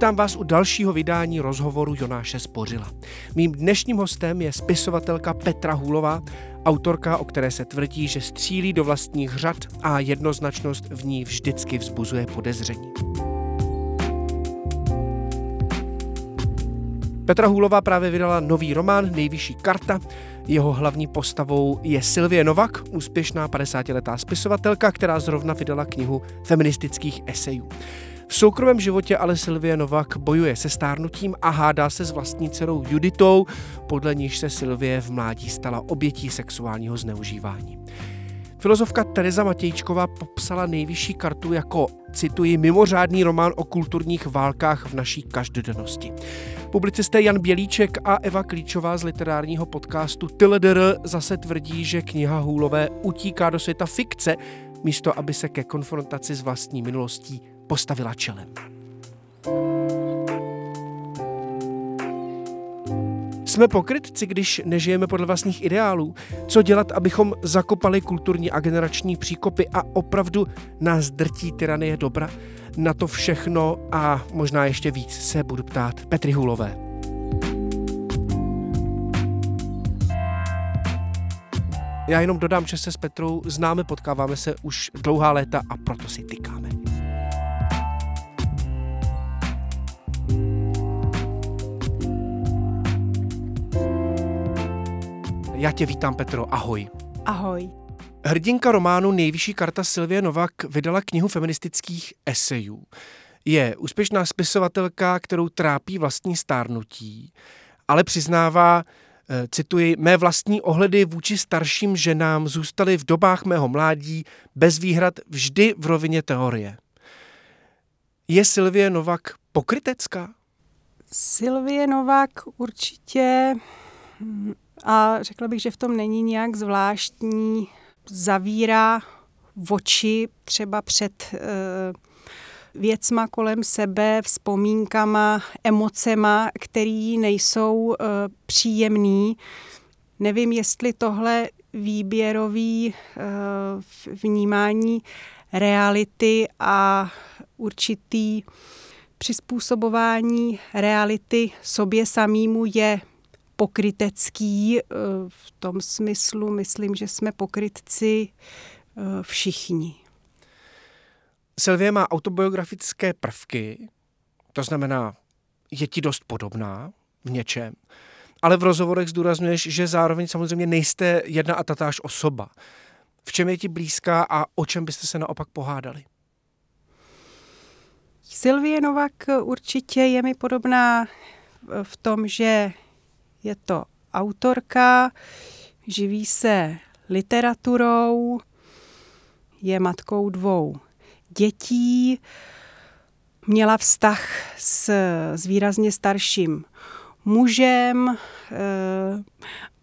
Vítám vás u dalšího vydání rozhovoru Jonáše Spořila. Mým dnešním hostem je spisovatelka Petra Hůlová, autorka, o které se tvrdí, že střílí do vlastních řad a jednoznačnost v ní vždycky vzbuzuje podezření. Petra Hůlová právě vydala nový román Nejvyšší karta. Jeho hlavní postavou je Sylvie Novak, úspěšná 50-letá spisovatelka, která zrovna vydala knihu feministických esejů. V soukromém životě ale Sylvie Novak bojuje se stárnutím a hádá se s vlastní dcerou Juditou, podle níž se Sylvie v mládí stala obětí sexuálního zneužívání. Filozofka Teresa Matějčková popsala nejvyšší kartu jako, cituji, mimořádný román o kulturních válkách v naší každodennosti. Publicisté Jan Bělíček a Eva Klíčová z literárního podcastu Tyledr zase tvrdí, že kniha Hůlové utíká do světa fikce, místo aby se ke konfrontaci s vlastní minulostí postavila čelem. Jsme pokrytci, když nežijeme podle vlastních ideálů? Co dělat, abychom zakopali kulturní a generační příkopy a opravdu nás drtí tyranie dobra? Na to všechno a možná ještě víc se budu ptát Petry Hulové. Já jenom dodám, že se s Petrou známe, potkáváme se už dlouhá léta a proto si tykáme. Já tě vítám, Petro. Ahoj. Ahoj. Hrdinka románu Nejvyšší karta Silvie Novak vydala knihu feministických esejů. Je úspěšná spisovatelka, kterou trápí vlastní stárnutí, ale přiznává, eh, cituji, mé vlastní ohledy vůči starším ženám zůstaly v dobách mého mládí bez výhrad vždy v rovině teorie. Je Silvie Novak pokrytecká? Silvie Novak určitě a řekla bych, že v tom není nějak zvláštní. Zavírá oči třeba před e, věcma kolem sebe, vzpomínkama, emocema, který nejsou e, příjemný. Nevím, jestli tohle výběrový e, vnímání reality a určitý přizpůsobování reality sobě samýmu je pokrytecký eh, v tom smyslu, myslím, že jsme pokrytci eh, všichni. Sylvie má autobiografické prvky, to znamená, je ti dost podobná v něčem, ale v rozhovorech zdůrazňuješ, že zároveň samozřejmě nejste jedna a tatáž osoba. V čem je ti blízká a o čem byste se naopak pohádali? Sylvie Novak určitě je mi podobná v tom, že je to autorka, živí se literaturou, je matkou dvou dětí, měla vztah s, s výrazně starším mužem, e,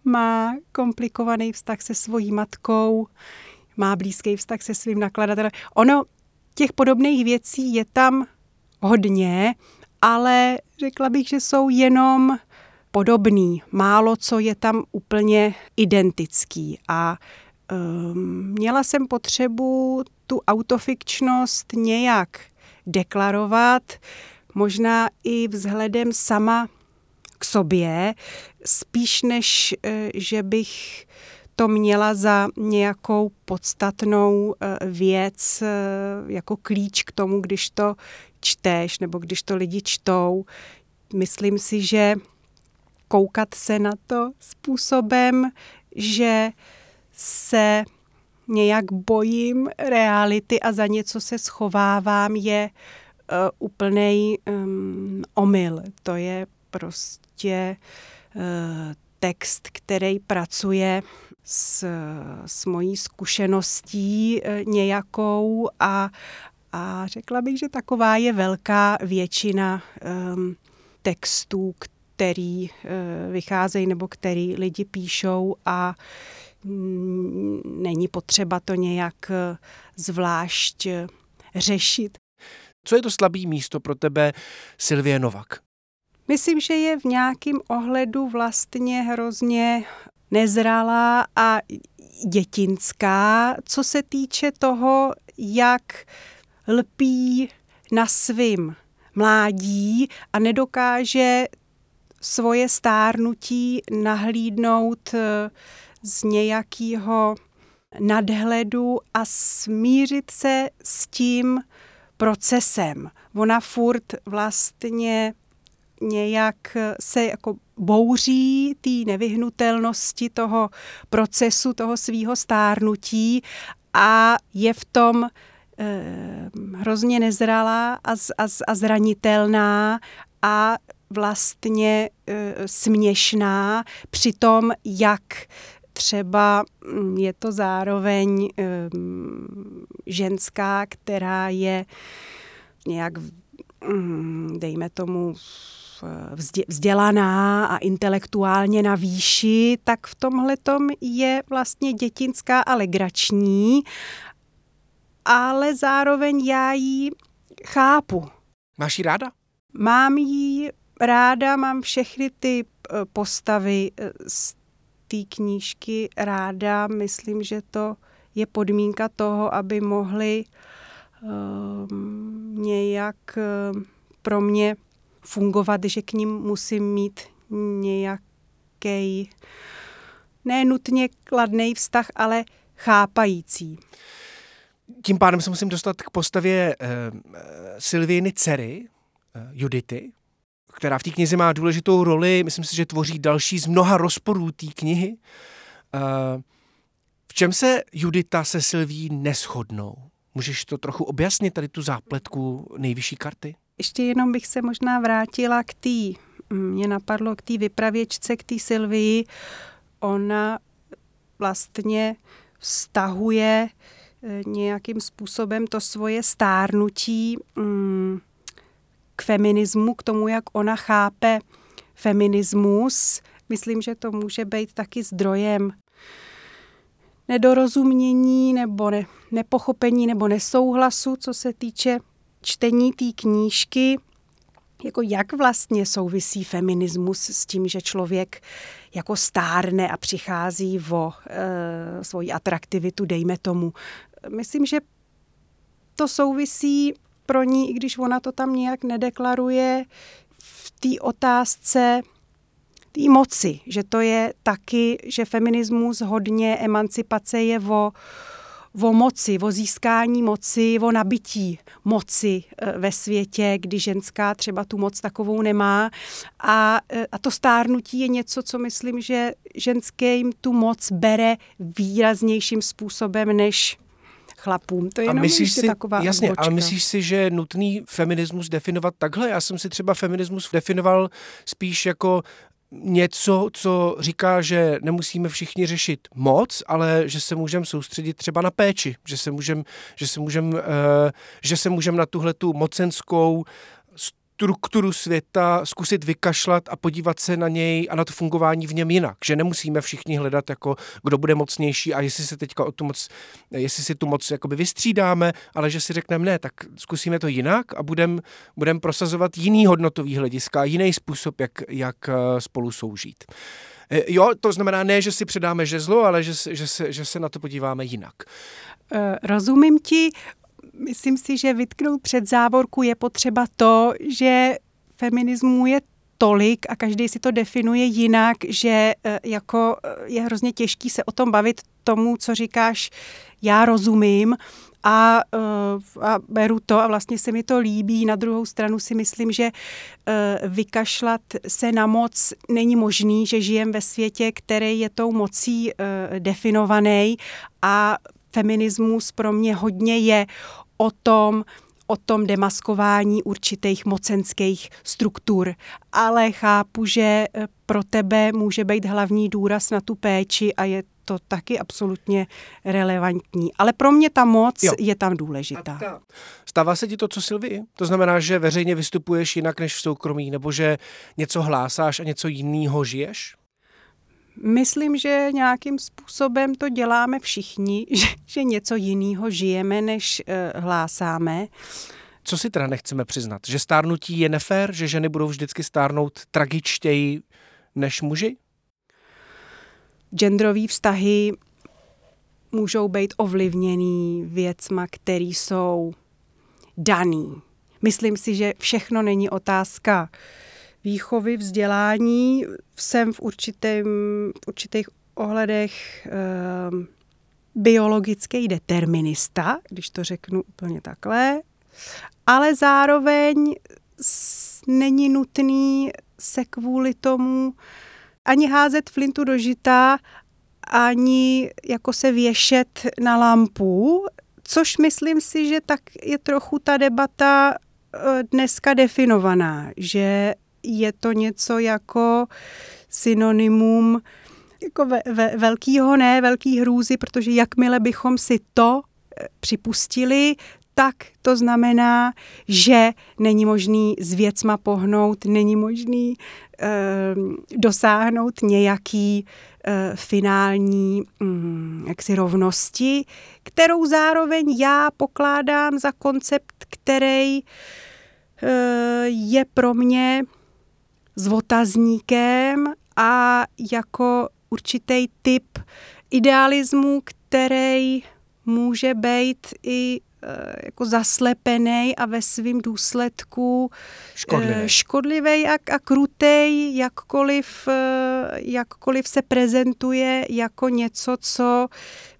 má komplikovaný vztah se svojí matkou, má blízký vztah se svým nakladatelem. Ono, těch podobných věcí je tam hodně, ale řekla bych, že jsou jenom podobný. Málo co je tam úplně identický a um, měla jsem potřebu tu autofikčnost nějak deklarovat, možná i vzhledem sama k sobě, spíš než, eh, že bych to měla za nějakou podstatnou eh, věc, eh, jako klíč k tomu, když to čteš nebo když to lidi čtou. Myslím si, že koukat se na to způsobem, že se nějak bojím reality a za něco se schovávám, je uh, úplný um, omyl. To je prostě uh, text, který pracuje s, s mojí zkušeností e, nějakou a, a řekla bych, že taková je velká většina um, textů, který uh, vycházejí nebo který lidi píšou a mm, není potřeba to nějak e, zvlášť řešit. Co je to slabý místo pro tebe, Silvie Novak? Myslím, že je v nějakém ohledu vlastně hrozně nezralá a dětinská, co se týče toho, jak lpí na svým mládí a nedokáže svoje stárnutí nahlídnout eh, z nějakého nadhledu a smířit se s tím procesem. Ona furt vlastně nějak se jako bouří té nevyhnutelnosti toho procesu, toho svýho stárnutí a je v tom eh, hrozně nezralá a, a, a zranitelná a vlastně e, směšná při tom, jak třeba mm, je to zároveň e, ženská, která je nějak, mm, dejme tomu, vzdělaná a intelektuálně na výši, tak v tomhle je vlastně dětinská a legrační, ale zároveň já ji chápu. Máš ji ráda? Mám ji ráda, mám všechny ty eh, postavy eh, z té knížky ráda. Myslím, že to je podmínka toho, aby mohli um, nějak um, pro mě fungovat, že k ním musím mít nějaký nenutně kladný vztah, ale chápající. Tím pádem se musím dostat k postavě uh, Silviny dcery, uh, Judity, která v té knize má důležitou roli. Myslím si, že tvoří další z mnoha rozporů té knihy. Uh, v čem se Judita se Silví neschodnou? Můžeš to trochu objasnit, tady tu zápletku nejvyšší karty? Ještě jenom bych se možná vrátila k té, mě napadlo k té vypravěčce, k té Silvii. Ona vlastně vztahuje eh, nějakým způsobem to svoje stárnutí mm, k feminismu, k tomu, jak ona chápe feminismus. Myslím, že to může být taky zdrojem nedorozumění nebo ne, nepochopení nebo nesouhlasu, co se týče čtení té knížky, jako jak vlastně souvisí feminismus s tím, že člověk jako stárne a přichází o e, svoji atraktivitu, dejme tomu. Myslím, že to souvisí pro ní, i když ona to tam nějak nedeklaruje, v té otázce té moci, že to je taky, že feminismus hodně emancipace je o o moci, o získání moci, o nabití moci e, ve světě, kdy ženská třeba tu moc takovou nemá. A, e, a to stárnutí je něco, co myslím, že ženské jim tu moc bere výraznějším způsobem než chlapům. To je a myslíš si, taková Jasně, odbočka. ale myslíš si, že je nutný feminismus definovat takhle? Já jsem si třeba feminismus definoval spíš jako něco, co říká, že nemusíme všichni řešit moc, ale že se můžeme soustředit třeba na péči, že se můžeme že se můžem, uh, že se můžem na tuhle tu mocenskou strukturu světa zkusit vykašlat a podívat se na něj a na to fungování v něm jinak. Že nemusíme všichni hledat, jako kdo bude mocnější a jestli se teďka o tu moc, jestli si tu moc jakoby vystřídáme, ale že si řekneme ne, tak zkusíme to jinak a budeme budem prosazovat jiný hodnotový hlediska, jiný způsob, jak, jak eh, spolu soužít. Eh, jo, to znamená ne, že si předáme žezlo, ale že, že, se, že se na to podíváme jinak. Eh, rozumím ti, myslím si, že vytknout před závorku je potřeba to, že feminismu je tolik a každý si to definuje jinak, že e, jako e, je hrozně těžký se o tom bavit tomu, co říkáš, já rozumím a, e, a beru to a vlastně se mi to líbí. Na druhou stranu si myslím, že vykašlat se na moc není možný, že žijem ve světě, který je tou mocí definovaný a feminismus pro mě hodně je o tom o tom demaskování určitých mocenských struktur, ale chápu, že eh, pro tebe může být hlavní důraz na tu péči a je to taky absolutně relevantní. Ale pro mě ta moc jo. je tam důležitá. Ta, stává se ti to, co Silvii? To znamená, že veřejně vystupuješ jinak než v soukromí, nebo že něco hlásáš a něco jiného žiješ? Myslím, že nějakým způsobem to děláme všichni, že, že něco jiného žijeme, než uh, hlásáme. Co si teda nechceme přiznat? Že stárnutí je nefér? Že ženy budou vždycky stárnout tragičtěji než muži? Genderové vztahy můžou být ovlivněný věcma, které jsou daný. Myslím si, že všechno není otázka uh, výchovy, vzdělání. Jsem v, určitém, v určitých ohledech e, biologický determinista, když to řeknu úplně takhle, ale zároveň není nutný se kvůli tomu ani házet flintu do žita, ani jako se věšet na lampu, což myslím si, že tak je trochu ta debata eh, dneska definovaná, že je to něco jako synonymum jako ve, ve, velkýho ne, velký hrůzy, protože jakmile bychom si to eh, připustili, tak to znamená, že není možný s věcma pohnout, není možný e, dosáhnout nějaký e, finální mm, jaksi rovnosti, kterou zároveň já pokládám za koncept, který e, je pro mě s otazníkem a jako určitý typ idealismu, který může být i eh, jako zaslepený a ve svém důsledku škodlivý, škodlivý a, a krutej, jakkoliv, eh, jakkoliv se prezentuje jako něco, co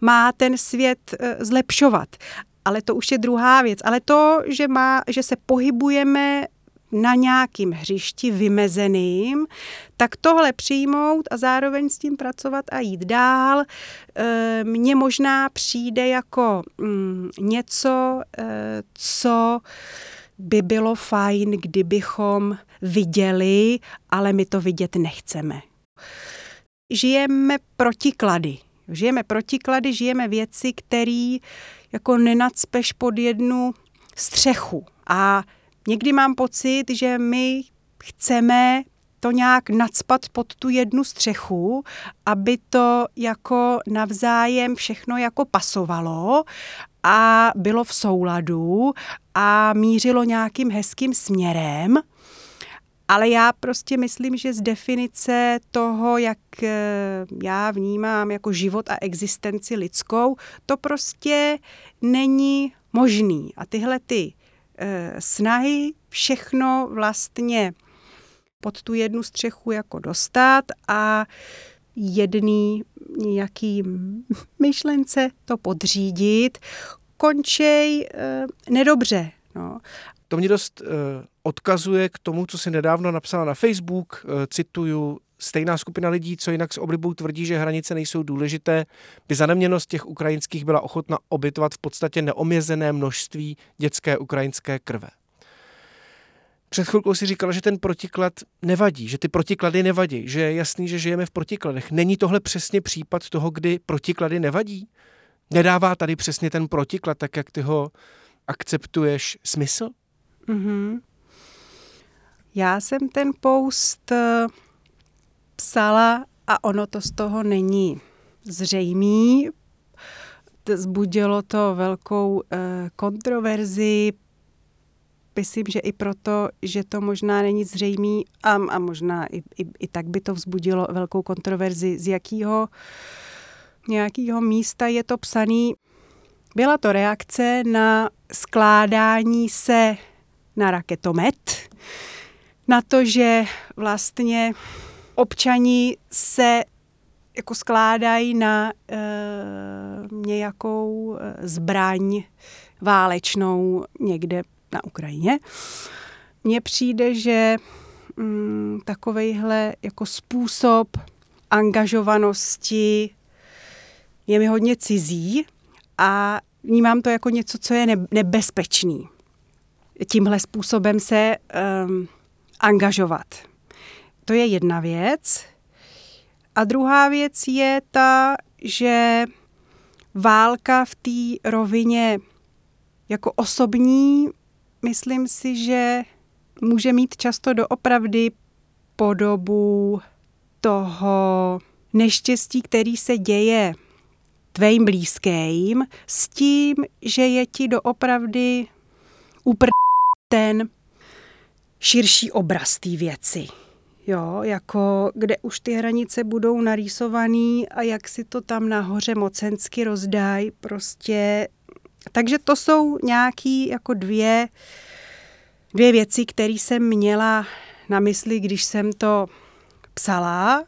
má ten svět eh, zlepšovat. Ale to už je druhá věc. Ale to, že, má, že se pohybujeme na nějakým hřišti vymezeným, tak tohle přijmout a zároveň s tím pracovat a jít dál, eh, mně možná přijde jako mm, něco, eh, co by bylo fajn, kdybychom viděli, ale my to vidět nechceme. Žijeme protiklady. Žijeme protiklady, žijeme věci, které jako nenacpeš pod jednu střechu. A Někdy mám pocit, že my chceme to nějak nadspat pod tu jednu střechu, aby to jako navzájem všechno jako pasovalo a bylo v souladu a mířilo nějakým hezkým směrem. Ale já prostě myslím, že z definice toho, jak eh, já vnímám jako život a existenci lidskou, to prostě není možný. A tyhle ty snahy všechno vlastně pod tu jednu střechu jako dostat a jedný nějaký myšlence to podřídit, končej e, nedobře. No. To mě dost e, odkazuje k tomu, co si nedávno napsala na Facebook, e, cituju, stejná skupina lidí, co jinak s oblibou tvrdí, že hranice nejsou důležité, by za neměnost těch ukrajinských byla ochotna obytovat v podstatě neomězené množství dětské ukrajinské krve. Před chvilkou si říkala, že ten protiklad nevadí, že ty protiklady nevadí, že je jasný, že žijeme v protikladech. Není tohle přesně případ toho, kdy protiklady nevadí? Nedává tady přesně ten protiklad, tak jak ty ho akceptuješ, smysl? Mm-hmm. Já jsem ten post eh, psala a ono to z toho není zřejmý. Zbudilo to velkou eh, kontroverzi, myslím, že i proto, že to možná není zřejmý a, a možná i, i, i tak by to vzbudilo velkou kontroverzi, z jakého nějakého místa je to psaný. Byla to reakce na skládání se na raketomet, na to, že vlastně občani se jako skládají na e, nějakou eh, zbraň válečnou někde na Ukrajině. Mně přijde, že mm, takovejhle jako způsob angažovanosti je mi hodně cizí a vnímám to jako něco, co je nebezpečný. tímhle způsobem se um, angažovat. To je jedna věc. A druhá věc je ta, že válka v té rovině jako osobní, myslím si, že může mít často doopravdy podobu toho neštěstí, který se děje tvým blízkým, s tím, že je ti doopravdy upr ten širší obraz té věci. Jo, jako kde už ty hranice budou narýsované a jak si to tam nahoře mocensky rozdají, prostě. Takže to jsou nějaký jako dvě, dvě věci, které jsem měla na mysli, když jsem to psala.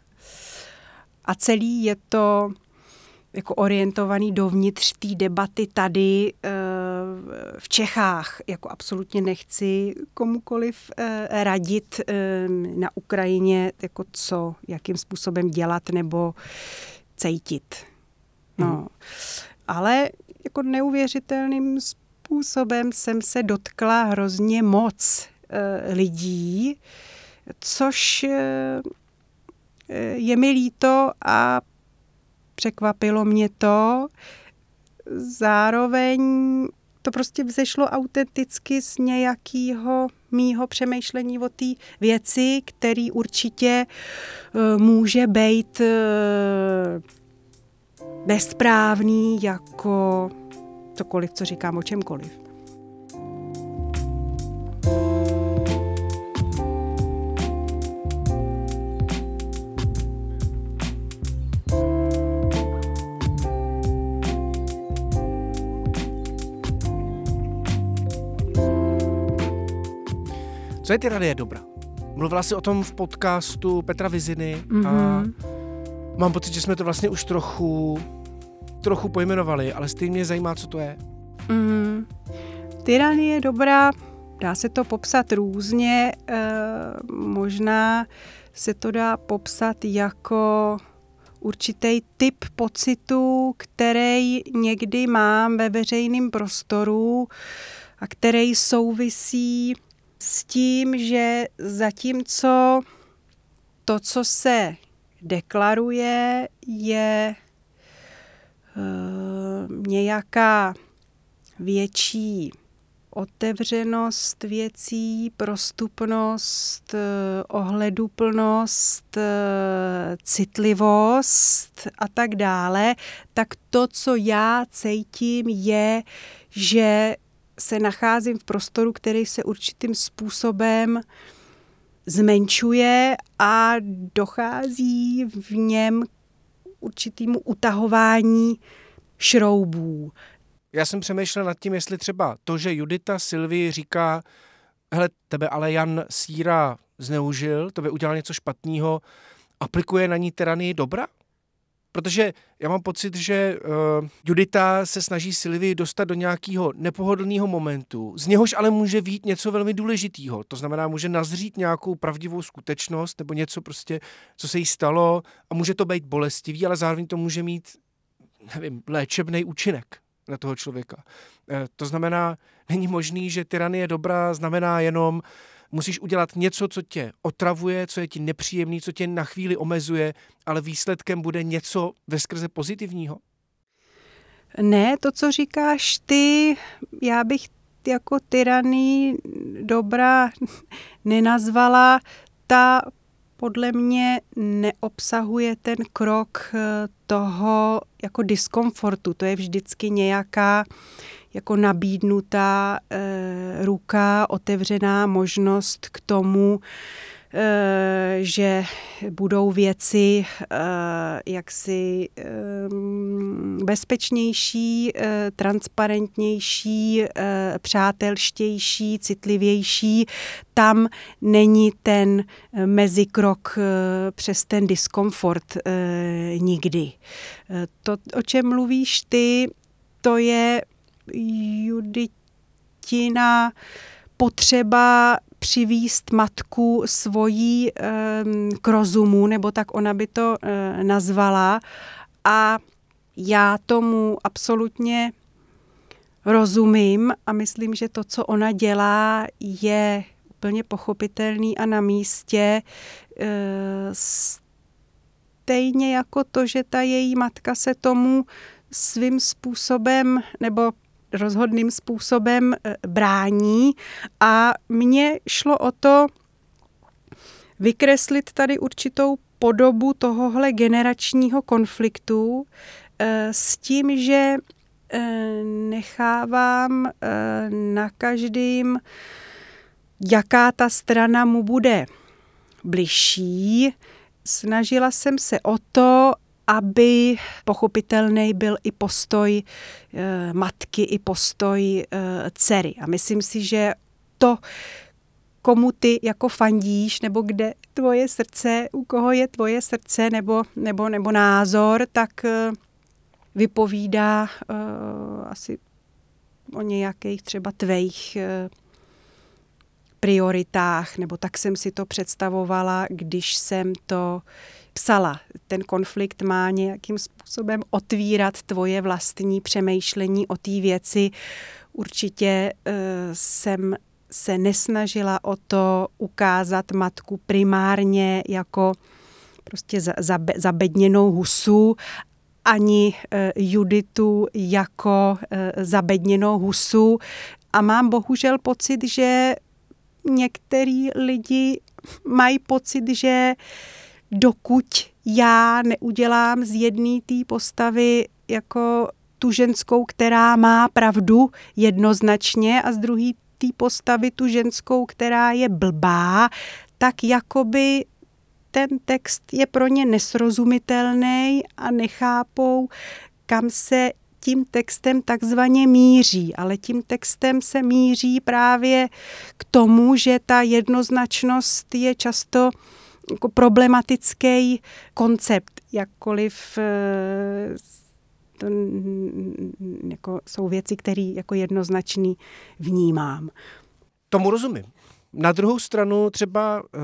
A celý je to jako orientovaný dovnitř té debaty tady eh, v Čechách. Jako absolutně nechci komukoliv eh, radit eh, na Ukrajině, jako co, jakým způsobem dělat nebo cítit. No. Hmm. Ale jako neuvěřitelným způsobem jsem se dotkla hrozně moc lidí, což je mi líto a překvapilo mě to. Zároveň to prostě vzešlo autenticky z nějakého mýho přemýšlení o té věci, který určitě uh, může být bezprávný jako cokoliv, co říkám o čemkoliv. Co je tyranie dobra? Mluvila jsi o tom v podcastu Petra Viziny mm-hmm. a mhm. mám pocit, že jsme to vlastně už trochu, trochu pojmenovali, ale stejně mě zajímá, co to je. Mm-hmm. Tyranie dobrá, dá se to popsat různě, e, možná se to dá popsat jako určitý typ pocitu, který někdy mám ve veřejném prostoru a který souvisí s tím, že zatímco to, co se deklaruje, je uh, nějaká větší otevřenost věcí, prostupnost, eh, ohleduplnost, eh, citlivost a tak dále, tak to, co já cítím, je, že se nacházím v prostoru, který se určitým způsobem zmenšuje a dochází v něm určitému utahování šroubů. Já jsem přemýšlel nad tím, jestli třeba to, že Judita Silvi říká, hele, tebe ale Jan Síra zneužil, tebe udělal něco špatného, aplikuje na ní tyranii dobra? Protože já mám pocit, že uh, Judita se snaží Silvii dostat do nějakého nepohodlného momentu, z něhož ale může vít něco velmi důležitého. To znamená, může nazřít nějakou pravdivou skutečnost nebo něco prostě, co se jí stalo a může to být bolestivý, ale zároveň to může mít, nevím, léčebný účinek na toho člověka. Uh, to znamená, není možný, že tyranie dobrá znamená jenom uh, musíš udělat něco, co tě otravuje, co je ti nepříjemný, co tě na chvíli omezuje, ale výsledkem bude něco ve skrze pozitivního? Ne, to, co říkáš ty, já bych jako tyraný dobra nenazvala. Ta podle mě neobsahuje ten krok eh, toho jako diskomfortu. To je vždycky nějaká jako nabídnutá e, ruka, otevřená možnost k tomu, e, že budou věci e, jaksi e, bezpečnější, e, transparentnější, e, přátelštější, citlivější. Tam není ten mezikrok e, přes ten diskomfort e, nikdy. E, to, o čem mluvíš ty, to je Juditina potřeba přivíst matku svojí k rozumu, nebo tak ona by to uh, nazvala. A já tomu absolutně rozumím a myslím, že to, co ona dělá, je úplně pochopitelný a na místě. Eh, stejně jako to, že ta její matka se tomu svým způsobem nebo rozhodným způsobem eh, brání a mně šlo o to vykreslit tady určitou podobu tohohle generačního konfliktu eh, s tím, že nechávám na každým jaká ta strana mu bude bližší. Snažila jsem se o to, aby pochopitelný byl i postoj e, matky, i postoj e, dcery. A myslím si, že to, komu ty jako fandíš, nebo kde tvoje srdce, u koho je tvoje srdce nebo, nebo, nebo názor, tak e, vypovídá e, asi o nějakých třeba tvých e, prioritách, nebo tak jsem si to představovala, když jsem to psala. Ten konflikt má nějakým způsobem otvírat tvoje vlastní přemýšlení o té věci. Určitě uh, jsem se nesnažila o to ukázat matku primárně jako prostě zabedněnou husu, ani uh, Juditu jako uh, zabedněnou husu. A mám bohužel pocit, že některý lidi mají pocit, že dokud já neudělám z jedné té postavy jako tu ženskou, která má pravdu jednoznačně a z druhé té postavy tu ženskou, která je blbá, tak jakoby ten text je pro ně nesrozumitelný a nechápou, kam se tím textem takzvaně míří, ale tím textem se míří právě k tomu, že ta jednoznačnost je často jako problematický koncept, jakkoliv eh, to jako jsou věci, které jako jednoznačný vnímám. Tomu rozumím. Na druhou stranu třeba uh,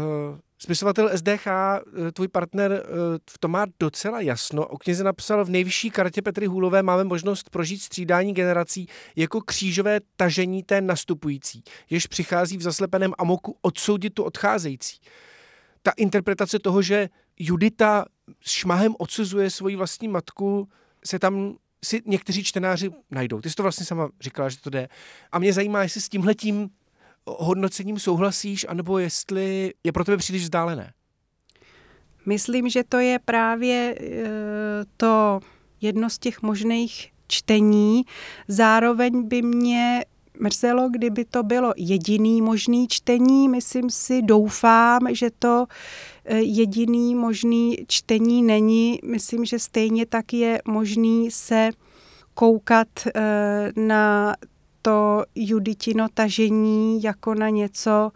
Spisovatel SDH, eh, tvůj partner, eh, v tom má docela jasno. O knize napsal v nejvyšší kartě Petry Hůlové máme možnost prožít střídání generací jako křížové tažení té nastupující, jež přichází v zaslepeném amoku odsoudit tu odcházející. Ta interpretace toho, že Judita s šmahem odsuzuje svoji vlastní matku, se tam si někteří čtenáři najdou. Ty jsi to vlastně sama říkala, že to jde. A mě zajímá, jestli s tímhletím hodnocením souhlasíš, anebo jestli je pro tebe příliš vzdálené? Myslím, že to je právě e, to jedno z těch možných čtení. Zároveň by mě mrzelo, kdyby to bylo jediný možný čtení. Myslím si, doufám, že to e, jediný možný čtení není. Myslím, že stejně tak je možný se koukat e, na to Juditino tažení jako na něco,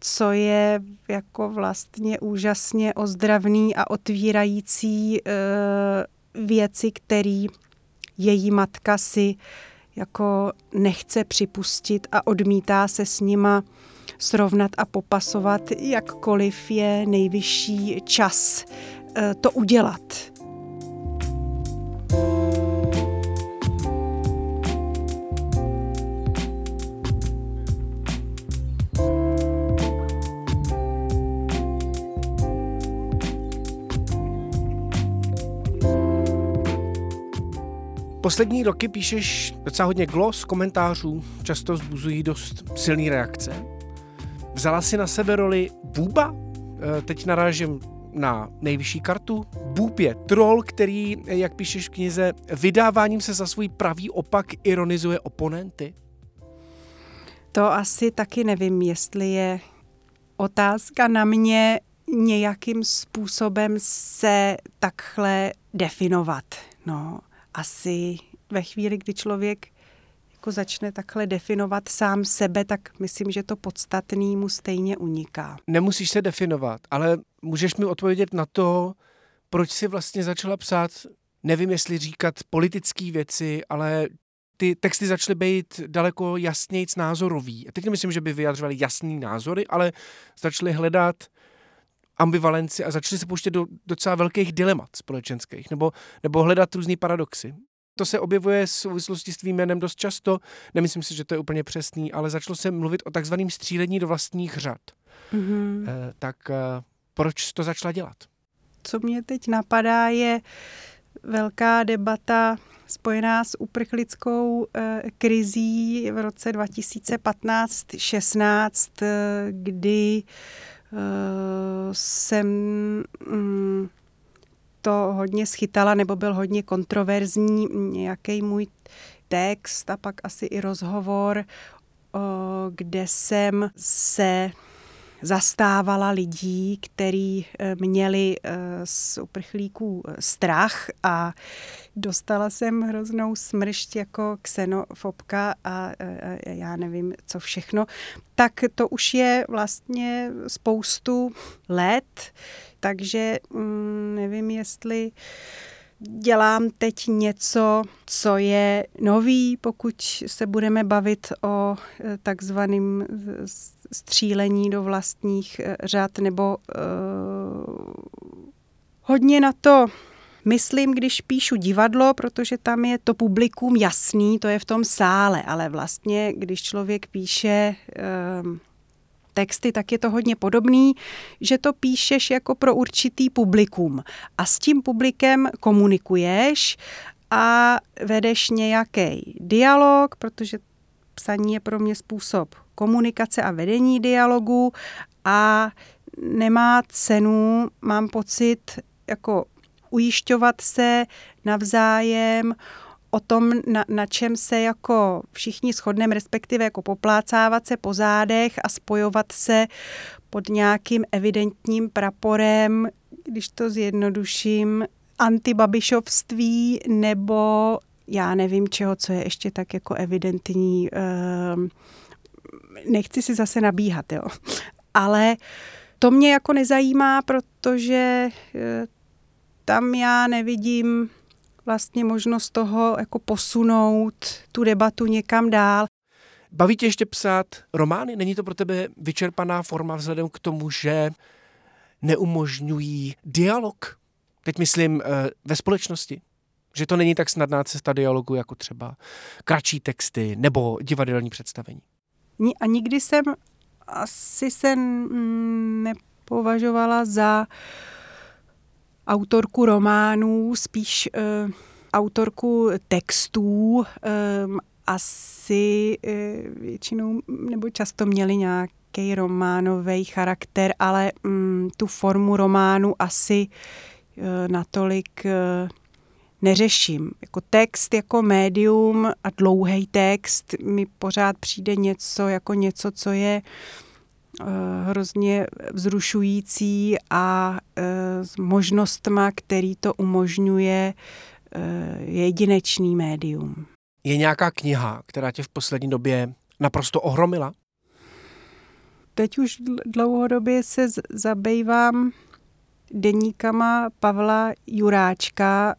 co je jako vlastně úžasně ozdravný a otvírající e, věci, který její matka si jako nechce připustit a odmítá se s nima srovnat a popasovat, jakkoliv je nejvyšší čas e, to udělat. Poslední roky píšeš docela hodně glos, komentářů, často zbuzují dost silné reakce. Vzala si na sebe roli Bůba? E, teď narážím na nejvyšší kartu. Bůb je troll, který, jak píšeš v knize, vydáváním se za svůj pravý opak ironizuje oponenty. To asi taky nevím, jestli je otázka na mě nějakým způsobem se takhle definovat. No, asi ve chvíli, kdy člověk jako začne takhle definovat sám sebe, tak myslím, že to podstatný mu stejně uniká. Nemusíš se definovat, ale můžeš mi odpovědět na to, proč si vlastně začala psát, nevím, jestli říkat politické věci, ale ty texty začaly být daleko jasnějc názorový. A teď nemyslím, že by vyjadřovali jasný názory, ale začaly hledat ambivalenci a začali se pouštět do docela velkých dilemat společenských, nebo, nebo hledat různý paradoxy. To se objevuje v souvislosti s tvým jménem dost často. Nemyslím si, že to je úplně přesný, ale začalo se mluvit o takzvaném střílení do vlastních řad. Mm-hmm. E, tak e, proč to začala dělat? Co mě teď napadá, je velká debata spojená s uprchlickou e, krizí v roce 2015-16, e, kdy jsem mm, to hodně schytala, nebo byl hodně kontroverzní nějaký můj text a pak asi i rozhovor, kde jsem se zastávala lidí, kteří e, měli e, z uprchlíků e, strach a dostala jsem hroznou smršť jako xenofobka a já nevím, co všechno. Tak to už je vlastně spoustu let, takže mm, nevím, jestli dělám teď něco, co je nový, pokud se budeme bavit o e, takzvaném střílení do vlastních e, řad, nebo uh, hodně na to myslím, když píšu divadlo, protože tam je to publikum jasný, to je v tom sále, ale vlastně, když člověk píše uh, texty, tak je to hodně podobný, že to píšeš jako pro určitý publikum. A s tím publikem komunikuješ a vedeš nějaký dialog, protože psaní je pro mě způsob komunikace a vedení dialogu a nemá cenu, mám pocit, jako ujišťovat se navzájem o tom, na, na čem se jako všichni shodneme, respektive jako poplácávat se po zádech a spojovat se pod nějakým evidentním praporem, když to zjednoduším, antibabišovství nebo já nevím čeho, co je ještě tak jako evidentní. Ehm, nechci si zase nabíhat, jo. Ale to mě jako nezajímá, protože eh, tam já nevidím vlastně možnost toho jako posunout tu debatu někam dál. Baví tě ještě psát romány? Není to pro tebe vyčerpaná forma vzhledem k tomu, že neumožňují dialog? Teď myslím eh, ve společnosti. Že to není tak snadná cesta dialogu jako třeba kratší texty nebo divadelní představení. A nikdy jsem asi se nepovažovala za uh, autorku románů, spíš uh, autorku textů. Um, asi uh, většinou nebo často měli nějaký románový charakter, ale um, tu formu románu asi uh, natolik uh, neřeším. Jako text, jako médium a dlouhý text mi pořád přijde něco jako něco, co je Eh, hrozně vzrušující a eh, s možnostma, který to umožňuje eh, jedinečný médium. Je nějaká kniha, která tě v poslední době naprosto ohromila? Teď už dlouhodobě se zabývám deníkama Pavla Juráčka,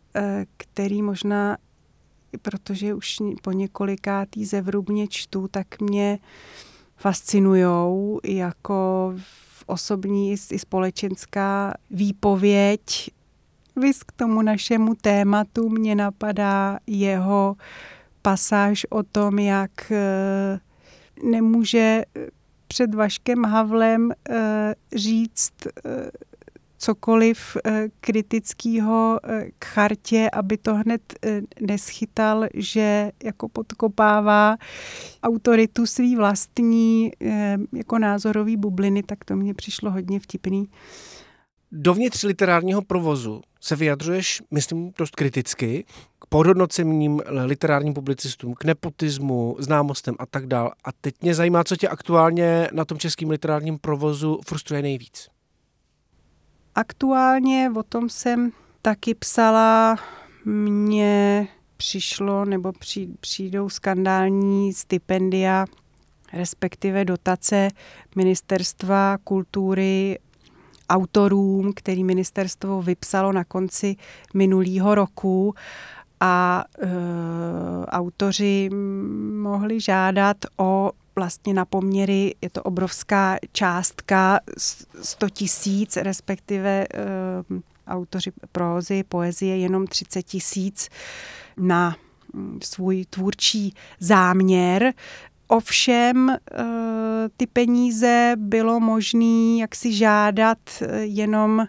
který možná, protože už po několikátý zevrubně čtu, tak mě fascinujou jako osobní i společenská výpověď. Vys k tomu našemu tématu mě napadá jeho pasáž o tom, jak eh, nemůže před Vaškem Havlem eh, říct eh, cokoliv eh, kritického eh, k chartě, aby to hned eh, neschytal, že jako podkopává autoritu svý vlastní jako názorový bubliny, tak to mně přišlo hodně vtipný. Dovnitř literárního provozu se vyjadřuješ, myslím, dost kriticky k podhodnocením literárním publicistům, k nepotismu, známostem a tak dál. A teď mě zajímá, co tě aktuálně na tom českém literárním provozu frustruje nejvíc. Aktuálně o tom jsem taky psala, mně přišlo nebo přijdou skandální stipendia, respektive dotace ministerstva kultury autorům, který ministerstvo vypsalo na konci minulého roku. A e, autoři mohli žádat o vlastně na poměry, je to obrovská částka, 100 tisíc, respektive uh, autoři prózy, poezie jenom 30 tisíc na mm, svůj tvůrčí záměr. Ovšem eh, ty peníze bylo možné jak si žádat eh, jenom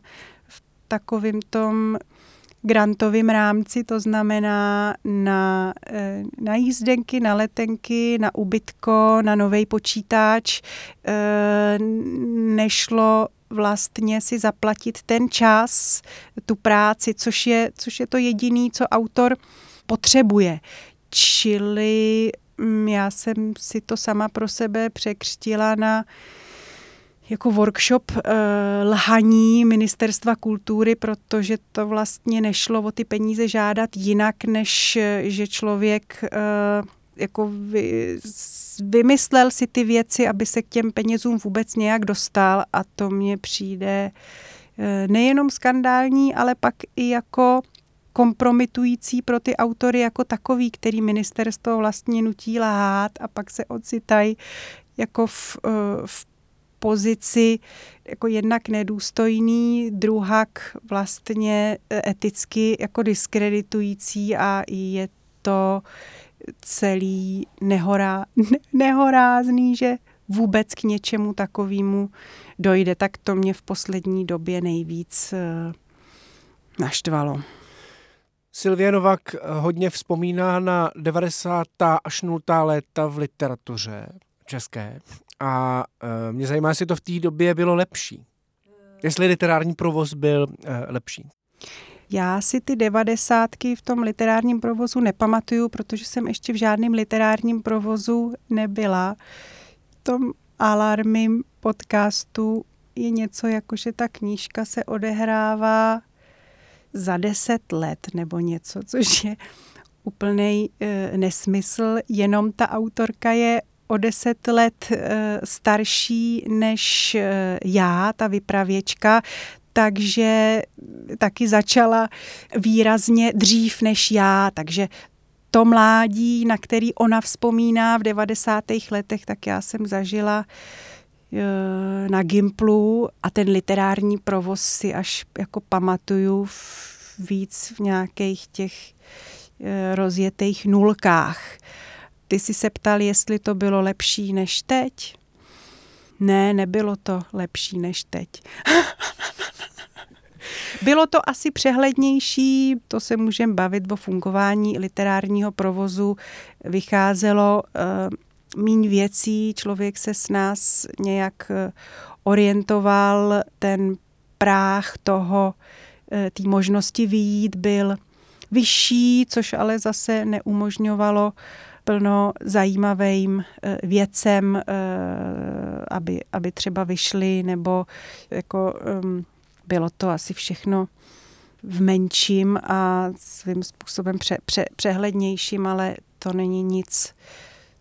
v takovém tom grantovém rámci, to znamená na, eh, na jízdenky, na letenky, na ubytko, na nový počítač. Nešlo vlastně si zaplatit ten čas, tu práci, což je, což je to jediný, co autor potřebuje. Čili mm, já jsem si to sama pro sebe překřtila na jako workshop uh, lhaní ministerstva kultury, protože to vlastně nešlo o ty peníze žádat jinak, než že člověk uh, jako vy, vymyslel si ty věci, aby se k těm penězům vůbec nějak dostal. A to mně přijde eh, nejenom skandální, ale pak i jako kompromitující pro ty autory jako takový, který ministerstvo vlastně nutí lhát a pak se ocitají jako v, eh, v pozici jako jednak nedůstojný, druhak vlastně eh, eticky jako diskreditující a je to celý nehorá, nehorázný, že vůbec k něčemu takovému dojde, tak to mě v poslední době nejvíc eh, naštvalo. Silvie Novak hodně vzpomíná na 90. až 0. léta v literatuře české a eh, mě zajímá, jestli to v té době bylo lepší. Jestli literární provoz byl eh, lepší. Já si ty devadesátky v tom literárním provozu nepamatuju, protože jsem ještě v žádném literárním provozu nebyla. V tom alarmím podcastu je něco jako, že ta knížka se odehrává za deset let nebo něco, což je úplný e, nesmysl. Jenom ta autorka je o deset let e, starší než e, já, ta vypravěčka, takže taky začala výrazně dřív než já, takže to mládí, na který ona vzpomíná v 90. letech, tak já jsem zažila e, na Gimplu a ten literární provoz si až jako pamatuju víc v nějakých těch rozjetých nulkách. Ty jsi se ptal, jestli to bylo lepší než teď? Ne, nebylo to lepší než teď. Bylo to asi přehlednější, to se můžeme bavit o fungování literárního provozu. Vycházelo uh, míň věcí, člověk se s nás nějak uh, orientoval, ten práh toho, uh, té možnosti výjít byl vyšší, což ale zase neumožňovalo plno zajímavým věcem, aby, aby třeba vyšly, nebo jako bylo to asi všechno v menším a svým způsobem pře, pře, přehlednějším, ale to není nic,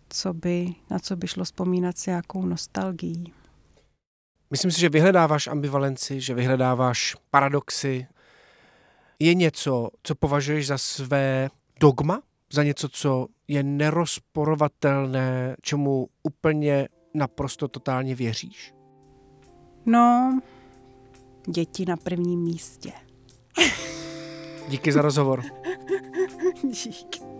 co by, na co by šlo vzpomínat s nějakou nostalgií. Myslím si, že vyhledáváš ambivalenci, že vyhledáváš paradoxy. Je něco, co považuješ za své dogma? Za něco, co je nerozporovatelné, čemu úplně naprosto totálně věříš? No, Děti na prvním místě. Díky za rozhovor. Díky.